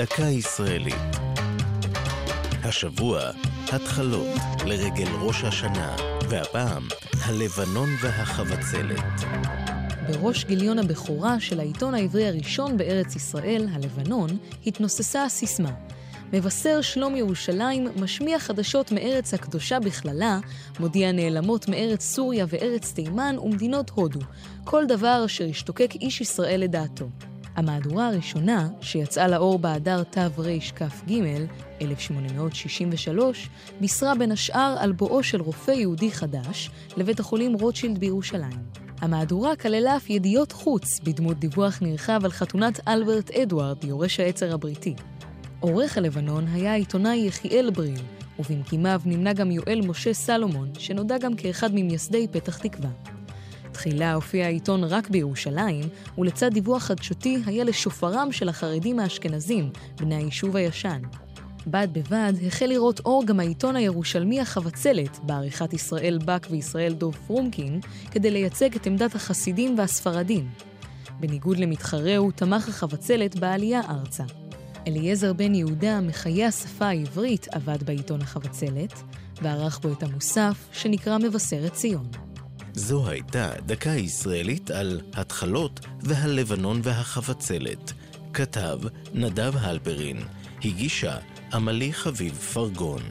דקה ישראלית. השבוע, התחלות לרגל ראש השנה, והפעם, הלבנון והחבצלת. בראש גיליון הבכורה של העיתון העברי הראשון בארץ ישראל, הלבנון, התנוססה הסיסמה מבשר שלום ירושלים משמיע חדשות מארץ הקדושה בכללה, מודיע נעלמות מארץ סוריה וארץ תימן ומדינות הודו, כל דבר אשר השתוקק איש ישראל לדעתו. המהדורה הראשונה, שיצאה לאור באדר תרכ"ג, 1863, בישרה בין השאר על בואו של רופא יהודי חדש לבית החולים רוטשילד בירושלים. המהדורה כללה אף ידיעות חוץ בדמות דיווח נרחב על חתונת אלברט אדוארד, יורש העצר הבריטי. עורך הלבנון היה העיתונאי יחיאל בריל, ובמקימיו נמנה גם יואל משה סלומון, שנודע גם כאחד ממייסדי פתח תקווה. תחילה הופיע העיתון רק בירושלים, ולצד דיווח חדשותי היה לשופרם של החרדים האשכנזים, בני היישוב הישן. בד בבד החל לראות אור גם העיתון הירושלמי החבצלת, בעריכת ישראל בק וישראל דוב פרומקין, כדי לייצג את עמדת החסידים והספרדים. בניגוד למתחרהו, תמך החבצלת בעלייה ארצה. אליעזר בן יהודה, מחיי השפה העברית, עבד בעיתון החבצלת, וערך בו את המוסף, שנקרא מבשרת ציון. זו הייתה דקה ישראלית על התחלות והלבנון והחבצלת. כתב נדב הלפרין, הגישה עמלי חביב פרגון.